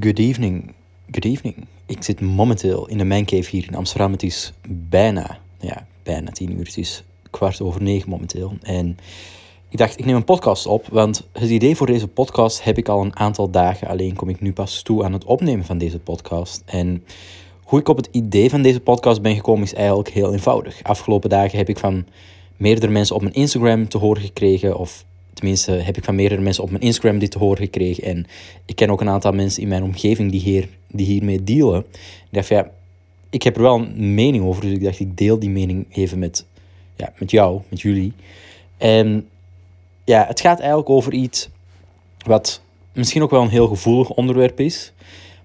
Good evening. Good evening. Ik zit momenteel in de mancave hier in Amsterdam. Het is bijna, ja, bijna tien uur. Het is kwart over negen momenteel. En ik dacht, ik neem een podcast op, want het idee voor deze podcast heb ik al een aantal dagen. Alleen kom ik nu pas toe aan het opnemen van deze podcast. En hoe ik op het idee van deze podcast ben gekomen is eigenlijk heel eenvoudig. Afgelopen dagen heb ik van meerdere mensen op mijn Instagram te horen gekregen, of tenminste heb ik van meerdere mensen op mijn Instagram dit te horen gekregen. En ik ken ook een aantal mensen in mijn omgeving die, hier, die hiermee dealen. Ik dacht, ja, ik heb er wel een mening over, dus ik dacht, ik deel die mening even met, ja, met jou, met jullie. En ja, het gaat eigenlijk over iets wat misschien ook wel een heel gevoelig onderwerp is.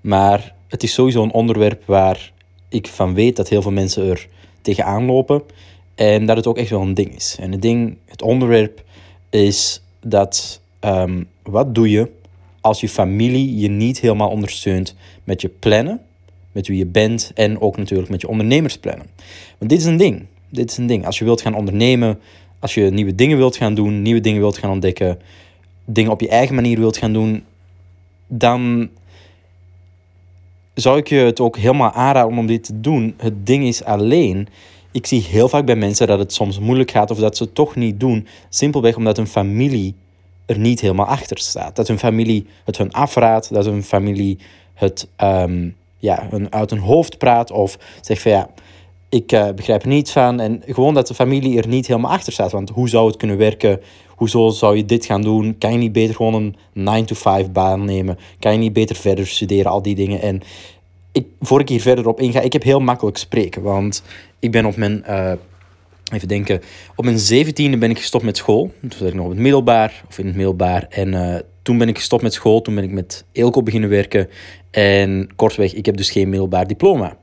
Maar het is sowieso een onderwerp waar ik van weet dat heel veel mensen er tegenaan lopen. En dat het ook echt wel een ding is. En het ding, het onderwerp is dat um, wat doe je als je familie je niet helemaal ondersteunt met je plannen, met wie je bent en ook natuurlijk met je ondernemersplannen. Want dit is een ding. Dit is een ding. Als je wilt gaan ondernemen, als je nieuwe dingen wilt gaan doen, nieuwe dingen wilt gaan ontdekken, dingen op je eigen manier wilt gaan doen, dan zou ik je het ook helemaal aanraden om dit te doen. Het ding is alleen, ik zie heel vaak bij mensen dat het soms moeilijk gaat of dat ze het toch niet doen, simpelweg omdat hun familie er niet helemaal achter staat. Dat hun familie het hun afraadt, dat hun familie het um, ja, hun uit hun hoofd praat of zegt van ja, ik uh, begrijp er niets van. En gewoon dat de familie er niet helemaal achter staat. Want hoe zou het kunnen werken? Hoezo zou je dit gaan doen? Kan je niet beter gewoon een 9-to-5 baan nemen? Kan je niet beter verder studeren? Al die dingen. En ik, voor ik hier verder op inga, ik heb heel makkelijk spreken. Want ik ben op mijn, uh, even denken, op mijn zeventiende ben ik gestopt met school. Toen zat ik nog op het middelbaar, of in het middelbaar. En uh, toen ben ik gestopt met school, toen ben ik met Eelco beginnen werken. En kortweg, ik heb dus geen middelbaar diploma.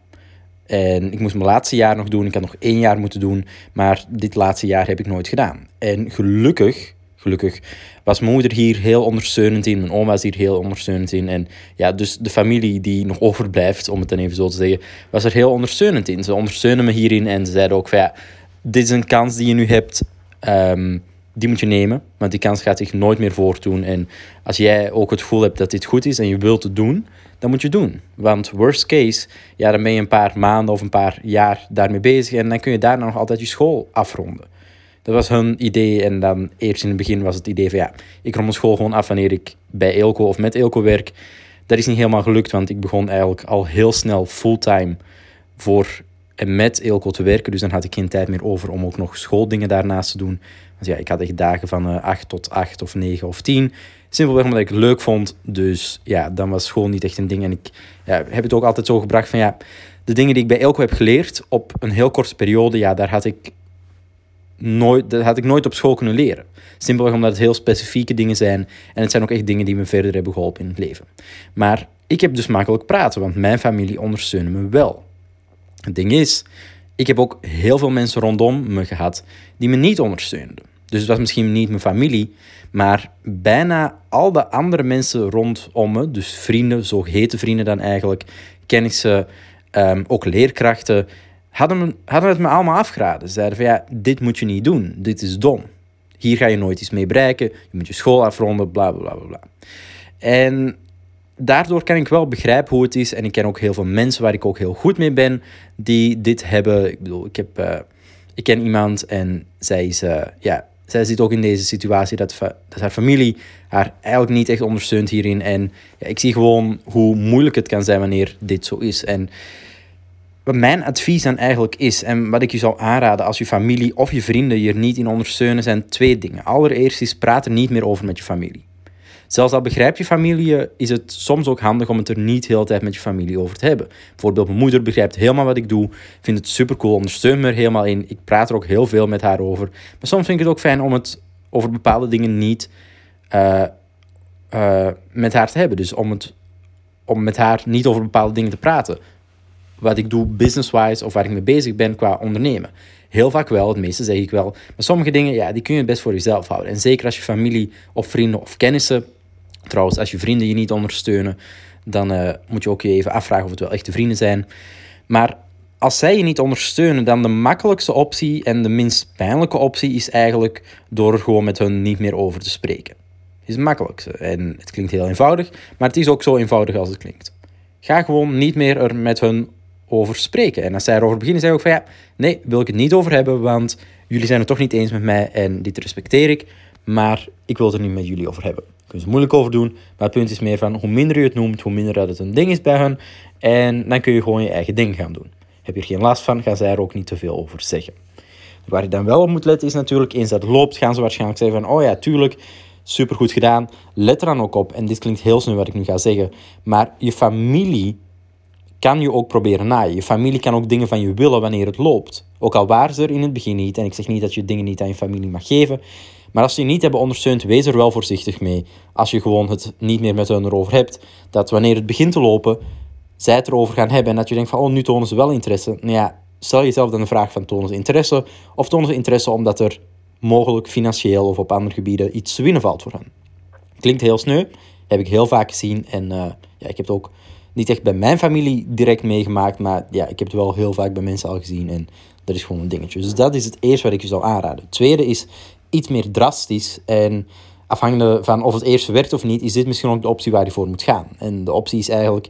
En ik moest mijn laatste jaar nog doen. Ik had nog één jaar moeten doen. Maar dit laatste jaar heb ik nooit gedaan. En gelukkig, gelukkig was mijn moeder hier heel ondersteunend in. Mijn oma was hier heel ondersteunend in. En ja, dus de familie die nog overblijft, om het dan even zo te zeggen, was er heel ondersteunend in. Ze ondersteunen me hierin en ze zeiden ook van ja, dit is een kans die je nu hebt. Um, die moet je nemen, want die kans gaat zich nooit meer voordoen. En als jij ook het gevoel hebt dat dit goed is en je wilt het doen, dan moet je het doen. Want worst case, ja, dan ben je een paar maanden of een paar jaar daarmee bezig en dan kun je daarna nog altijd je school afronden. Dat was hun idee en dan eerst in het begin was het idee van ja, ik rond mijn school gewoon af wanneer ik bij Eelco of met Eelco werk. Dat is niet helemaal gelukt, want ik begon eigenlijk al heel snel fulltime voor en met Eelco te werken. Dus dan had ik geen tijd meer over om ook nog schooldingen daarnaast te doen. Want ja, ik had echt dagen van uh, eh, 8 tot 8 of 9 of 10. Simpelweg omdat ik het leuk vond. Dus ja, dan was school niet echt een ding. En ik ja, heb het ook altijd zo gebracht van ja, de dingen die ik bij Elko heb geleerd op een heel korte periode, ja, daar had ik nooit, dat had ik nooit op school kunnen leren. Simpelweg omdat het heel specifieke dingen zijn. En het zijn ook echt dingen die me verder hebben geholpen in het leven. Maar ik heb dus makkelijk praten, want mijn familie ondersteunen me wel. Het ding is, ik heb ook heel veel mensen rondom me gehad die me niet ondersteunden. Dus het was misschien niet mijn familie, maar bijna al de andere mensen rondom me, dus vrienden, zogeheten vrienden dan eigenlijk, kennissen, um, ook leerkrachten, hadden, hadden het me allemaal afgeraden. Ze zeiden van ja, dit moet je niet doen, dit is dom. Hier ga je nooit iets mee bereiken, je moet je school afronden, bla bla bla bla. En daardoor kan ik wel begrijpen hoe het is. En ik ken ook heel veel mensen waar ik ook heel goed mee ben, die dit hebben. Ik bedoel, ik, heb, uh, ik ken iemand en zij is, uh, ja, zij zit ook in deze situatie dat, dat haar familie haar eigenlijk niet echt ondersteunt hierin. En ja, ik zie gewoon hoe moeilijk het kan zijn wanneer dit zo is. En wat mijn advies dan eigenlijk is, en wat ik je zou aanraden als je familie of je vrienden hier niet in ondersteunen, zijn twee dingen. Allereerst is praat er niet meer over met je familie. Zelfs al begrijp je familie, is het soms ook handig om het er niet de hele tijd met je familie over te hebben. Bijvoorbeeld, mijn moeder begrijpt helemaal wat ik doe, vindt het super cool, ondersteunt me er helemaal in. Ik praat er ook heel veel met haar over. Maar soms vind ik het ook fijn om het over bepaalde dingen niet uh, uh, met haar te hebben. Dus om, het, om met haar niet over bepaalde dingen te praten. Wat ik doe business-wise of waar ik mee bezig ben qua ondernemen. Heel vaak wel, het meeste zeg ik wel. Maar sommige dingen, ja, die kun je best voor jezelf houden. En zeker als je familie of vrienden of kennissen Trouwens, als je vrienden je niet ondersteunen, dan uh, moet je ook je even afvragen of het wel echte vrienden zijn. Maar als zij je niet ondersteunen, dan de makkelijkste optie en de minst pijnlijke optie is eigenlijk door er gewoon met hun niet meer over te spreken. is het makkelijkste. En het klinkt heel eenvoudig, maar het is ook zo eenvoudig als het klinkt. Ga gewoon niet meer er met hun over spreken. En als zij erover beginnen, zeg ik ook van ja, nee, wil ik het niet over hebben, want jullie zijn het toch niet eens met mij en dit respecteer ik, maar ik wil het er niet met jullie over hebben. Kun je er moeilijk over doen, maar het punt is meer van hoe minder je het noemt, hoe minder dat het een ding is bij hen. En dan kun je gewoon je eigen ding gaan doen. Heb je er geen last van, gaan zij er ook niet te veel over zeggen. Waar je dan wel op moet letten is natuurlijk, eens dat loopt, gaan ze waarschijnlijk zeggen van, oh ja, tuurlijk, supergoed gedaan. Let er dan ook op, en dit klinkt heel snel wat ik nu ga zeggen, maar je familie kan je ook proberen naaien. Je familie kan ook dingen van je willen wanneer het loopt. Ook al waren ze er in het begin niet, en ik zeg niet dat je dingen niet aan je familie mag geven, maar als ze je niet hebben ondersteund, wees er wel voorzichtig mee. Als je gewoon het niet meer met hen erover hebt, dat wanneer het begint te lopen, zij het erover gaan hebben en dat je denkt van, oh, nu tonen ze wel interesse. Nou ja, stel jezelf dan de vraag van, tonen ze interesse? Of tonen ze interesse omdat er mogelijk financieel of op andere gebieden iets te winnen valt voor hen? Klinkt heel sneu, heb ik heel vaak gezien en uh, ja, ik heb het ook niet echt bij mijn familie direct meegemaakt, maar ja, ik heb het wel heel vaak bij mensen al gezien en dat is gewoon een dingetje. Dus dat is het eerste wat ik je zou aanraden. Het tweede is iets meer drastisch en afhankelijk van of het eerste werkt of niet, is dit misschien ook de optie waar je voor moet gaan. En de optie is eigenlijk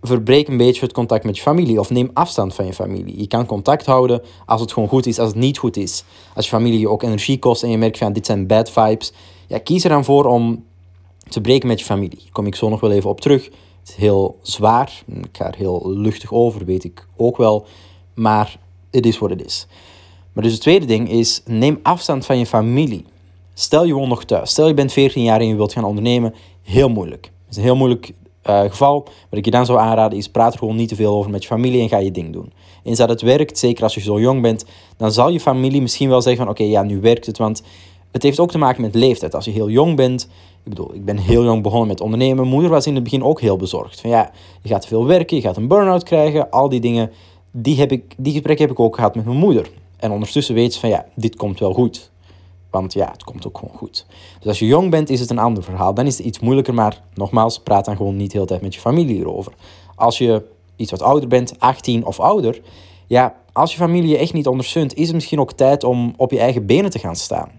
verbreek een beetje het contact met je familie of neem afstand van je familie. Je kan contact houden als het gewoon goed is, als het niet goed is. Als je familie je ook energie kost en je merkt van dit zijn bad vibes, ja, kies er dan voor om te breken met je familie. Daar kom ik zo nog wel even op terug. Heel zwaar, ik ga er heel luchtig over, weet ik ook wel, maar het is wat het is. Maar dus het tweede ding is, neem afstand van je familie. Stel je woont nog thuis. Stel je bent 14 jaar en je wilt gaan ondernemen. Heel moeilijk. Het is een heel moeilijk uh, geval. Wat ik je dan zou aanraden is, praat er gewoon niet te veel over met je familie en ga je ding doen. Eens dat het werkt, zeker als je zo jong bent, dan zal je familie misschien wel zeggen van oké, ja, nu werkt het. Want het heeft ook te maken met leeftijd. Als je heel jong bent, ik bedoel, ik ben heel jong begonnen met ondernemen. Moeder was in het begin ook heel bezorgd. Van ja, je gaat veel werken, je gaat een burn-out krijgen, al die dingen. Die, heb ik, die gesprekken heb ik ook gehad met mijn moeder. En ondertussen weet ze van ja, dit komt wel goed. Want ja, het komt ook gewoon goed. Dus als je jong bent, is het een ander verhaal. Dan is het iets moeilijker, maar nogmaals, praat dan gewoon niet de hele tijd met je familie hierover. Als je iets wat ouder bent, 18 of ouder, ja, als je familie je echt niet ondersteunt, is het misschien ook tijd om op je eigen benen te gaan staan.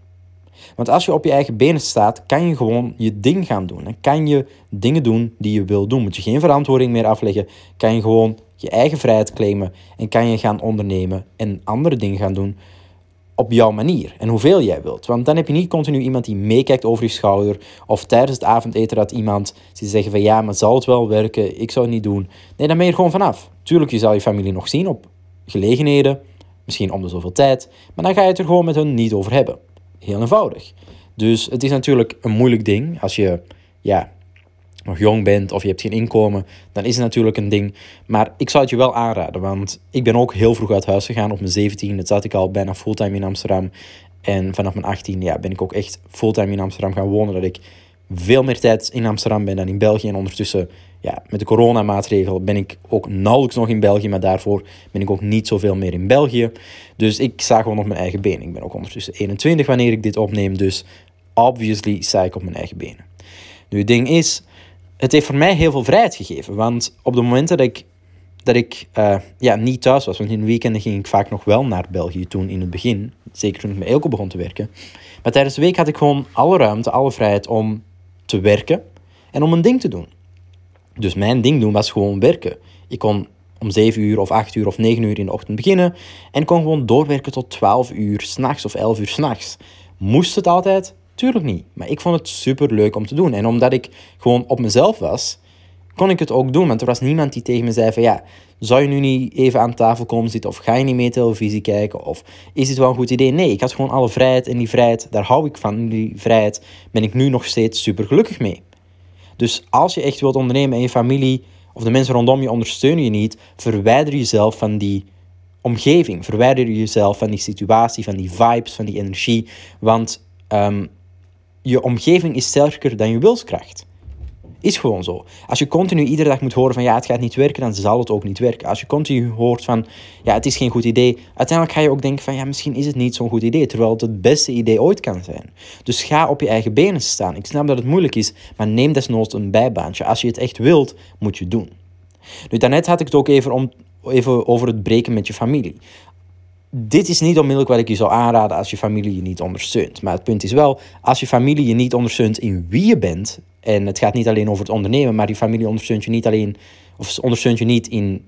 Want als je op je eigen benen staat, kan je gewoon je ding gaan doen. Dan kan je dingen doen die je wil doen. Moet je geen verantwoording meer afleggen. Kan je gewoon je eigen vrijheid claimen. En kan je gaan ondernemen en andere dingen gaan doen op jouw manier en hoeveel jij wilt. Want dan heb je niet continu iemand die meekijkt over je schouder of tijdens het avondeten dat iemand die zeggen van ja, maar zal het wel werken, ik zou het niet doen. Nee, dan ben je er gewoon vanaf. Tuurlijk, je zal je familie nog zien op gelegenheden, misschien om de zoveel tijd, maar dan ga je het er gewoon met hun niet over hebben. Heel eenvoudig. Dus het is natuurlijk een moeilijk ding als je ja, nog jong bent of je hebt geen inkomen, dan is het natuurlijk een ding. Maar ik zou het je wel aanraden, want ik ben ook heel vroeg uit huis gegaan. Op mijn 17, dat zat ik al bijna fulltime in Amsterdam. En vanaf mijn 18 ja, ben ik ook echt fulltime in Amsterdam gaan wonen. Dat ik veel meer tijd in Amsterdam ben dan in België. En ondertussen, ja, met de coronamaatregelen ben ik ook nauwelijks nog in België. Maar daarvoor ben ik ook niet zoveel meer in België. Dus ik sta gewoon op mijn eigen benen. Ik ben ook ondertussen 21 wanneer ik dit opneem. Dus obviously sta ik op mijn eigen benen. Nu, het ding is, het heeft voor mij heel veel vrijheid gegeven. Want op de momenten dat ik, dat ik uh, ja, niet thuis was, want in de weekenden ging ik vaak nog wel naar België toen in het begin. Zeker toen ik met Elko begon te werken. Maar tijdens de week had ik gewoon alle ruimte, alle vrijheid om te werken en om een ding te doen. Dus mijn ding doen was gewoon werken. Ik kon om 7 uur of 8 uur of 9 uur in de ochtend beginnen en kon gewoon doorwerken tot 12 uur s'nachts of 11 uur s'nachts. Moest het altijd? Tuurlijk niet. Maar ik vond het super leuk om te doen. En omdat ik gewoon op mezelf was, kon ik het ook doen. Want er was niemand die tegen me zei van ja, zou je nu niet even aan tafel komen zitten? Of ga je niet mee televisie kijken? Of is het wel een goed idee? Nee, ik had gewoon alle vrijheid. En die vrijheid, daar hou ik van. Die vrijheid ben ik nu nog steeds super gelukkig mee. Dus als je echt wilt ondernemen en je familie of de mensen rondom je ondersteunen je niet, verwijder jezelf van die omgeving. Verwijder jezelf van die situatie, van die vibes, van die energie. Want ehm, je omgeving is sterker dan je wilskracht. Is gewoon zo. Als je continu iedere dag moet horen van ja, het gaat niet werken, dan zal het ook niet werken. Als je continu hoort van ja, het is geen goed idee, uiteindelijk ga je ook denken van ja, misschien is het niet zo'n goed idee, terwijl het het beste idee ooit kan zijn. Dus ga op je eigen benen staan. Ik snap dat het moeilijk is, maar neem desnoods een bijbaantje. Als je het echt wilt, moet je doen. Nu, daarnet had ik het ook even, om, even over het breken met je familie. dit is niet onmiddellijk wat ik je zou aanraden als je familie je niet ondersteunt. Maar het punt is wel, als je familie je niet ondersteunt in wie je bent, en het gaat niet alleen over het ondernemen, maar die familie ondersteunt je niet alleen, of ondersteunt je niet in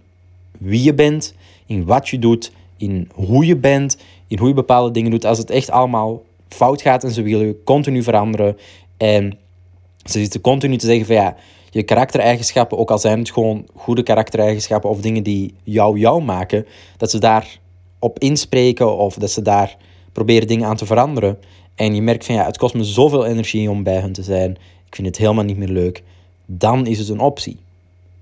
wie je bent, in wat je doet, in hoe je bent, in hoe je bepaalde dingen doet. Als het echt allemaal fout gaat en ze willen continu veranderen en ze zitten continu te zeggen van ja, je karaktereigenschappen, ook al zijn het gewoon goede karaktereigenschappen of dingen die jou jou maken, dat ze daar op inspreken of dat ze daar proberen dingen aan te veranderen. En je merkt van ja, het kost me zoveel energie om bij hen te zijn. Ik vind het helemaal niet meer leuk. Dan is het een optie.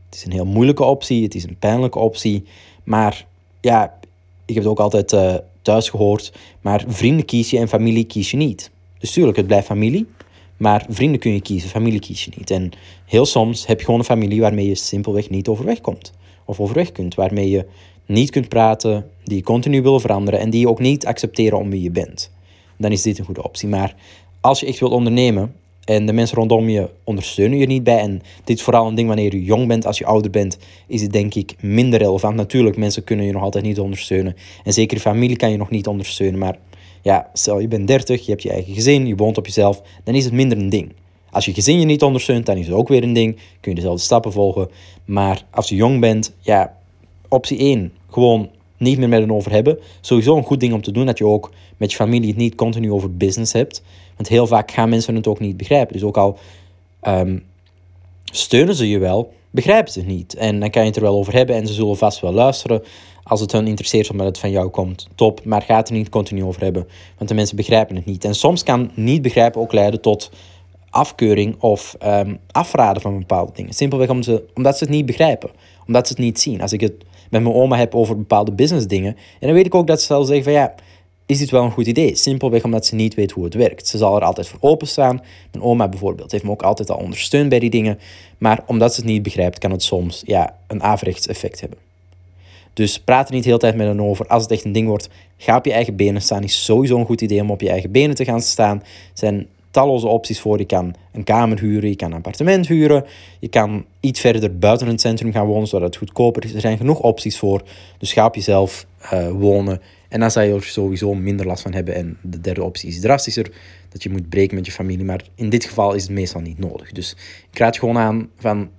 Het is een heel moeilijke optie, het is een pijnlijke optie. Maar ja, ik heb het ook altijd uh, thuis gehoord. Maar vrienden kies je en familie kies je niet. Dus tuurlijk, het blijft familie. Maar vrienden kun je kiezen, familie kies je niet. En heel soms heb je gewoon een familie waarmee je simpelweg niet overweg komt. Of overweg kunt. Waarmee je niet kunt praten, die je continu wil veranderen en die je ook niet accepteren om wie je bent. Dan is dit een goede optie. Maar als je echt wilt ondernemen en de mensen rondom je ondersteunen je niet bij, en dit is vooral een ding wanneer je jong bent, als je ouder bent, is het denk ik minder relevant. Natuurlijk, mensen kunnen je nog altijd niet ondersteunen. En zeker je familie kan je nog niet ondersteunen. Maar ja, stel je bent 30, je hebt je eigen gezin, je woont op jezelf, dan is het minder een ding. Als je gezin je niet ondersteunt, dan is het ook weer een ding. Kun je dezelfde stappen volgen. Maar als je jong bent, ja, optie 1, gewoon niet meer met hen over hebben. Sowieso een goed ding om te doen dat je ook met je familie het niet continu over business hebt. Want heel vaak gaan mensen het ook niet begrijpen. Dus ook al um, steunen ze je wel, begrijpen ze het niet. En dan kan je het er wel over hebben en ze zullen vast wel luisteren. Als het hun interesseert omdat het van jou komt, top. Maar ga het er niet continu over hebben. Want de mensen begrijpen het niet. En soms kan niet begrijpen ook leiden tot afkeuring of um, afraden van bepaalde dingen. Simpelweg omdat ze, omdat ze het niet begrijpen. Omdat ze het niet zien. Als ik het met mijn oma heb over bepaalde business dingen. En dan weet ik ook dat ze zal zeggen van ja, is dit wel een goed idee? Simpelweg omdat ze niet weet hoe het werkt. Ze zal er altijd voor openstaan. Mijn oma bijvoorbeeld heeft me ook altijd al ondersteund bij die dingen. Maar omdat ze het niet begrijpt, kan het soms ja, een averechts effect hebben. Dus praat er niet de hele tijd met hen over. Als het echt een ding wordt, ga op je eigen benen staan. Is sowieso een goed idee om op je eigen benen te gaan staan. zijn talloze opties voor. Je kan een kamer huren, je kan een appartement huren. Je kan iets verder buiten het centrum gaan wonen, zodat het goedkoper is. Er zijn genoeg opties voor. Dus ga op jezelf uh, wonen. En dan zal je er sowieso minder last van hebben. En de derde optie is drastischer, dat je moet breken met je familie. Maar in dit geval is het meestal niet nodig. Dus ik raad gewoon aan van,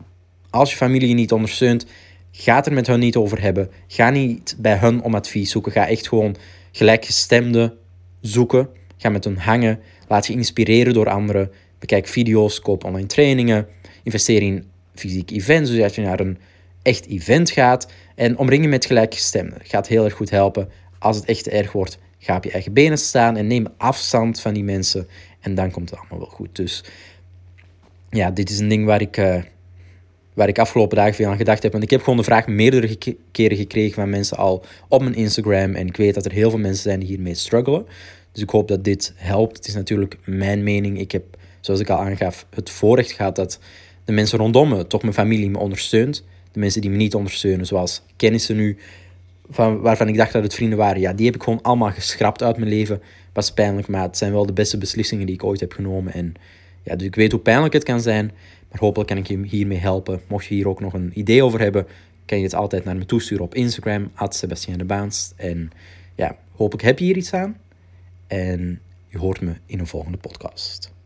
als je familie je niet ondersteunt, ga het er met hun niet over hebben. Ga niet bij hun om advies zoeken. Ga echt gewoon gelijkgestemde zoeken. Ga met hen hangen. Laat je inspireren door anderen. Bekijk video's, koop online trainingen. Investeer in fysieke events, zodat je naar een echt event gaat. En omring je met gelijkgestemden. Gaat heel erg goed helpen. Als het echt te erg wordt, ga op je eigen benen staan en neem afstand van die mensen. En dan komt het allemaal wel goed. Dus ja, dit is een ding waar ik, uh, waar ik afgelopen dagen veel aan gedacht heb. Want ik heb gewoon de vraag meerdere keren gekregen van mensen al op mijn Instagram. En ik weet dat er heel veel mensen zijn die hiermee struggelen. Dus ik hoop dat dit helpt. Het is natuurlijk mijn mening. Ik heb, zoals ik al aangaf, het voorrecht gehad dat de mensen rondom me, toch mijn familie, me ondersteunt. De mensen die me niet ondersteunen, zoals kennissen nu, van, waarvan ik dacht dat het vrienden waren, ja, die heb ik gewoon allemaal geschrapt uit mijn leven. Was pijnlijk, maar het zijn wel de beste beslissingen die ik ooit heb genomen. En ja, dus ik weet hoe pijnlijk het kan zijn, maar hopelijk kan ik je hiermee helpen. Mocht je hier ook nog een idee over hebben, kan je het altijd naar me toesturen op Instagram, Sebastian de Baans. En ja, hopelijk heb je hier iets aan. En je hoort me in een volgende podcast.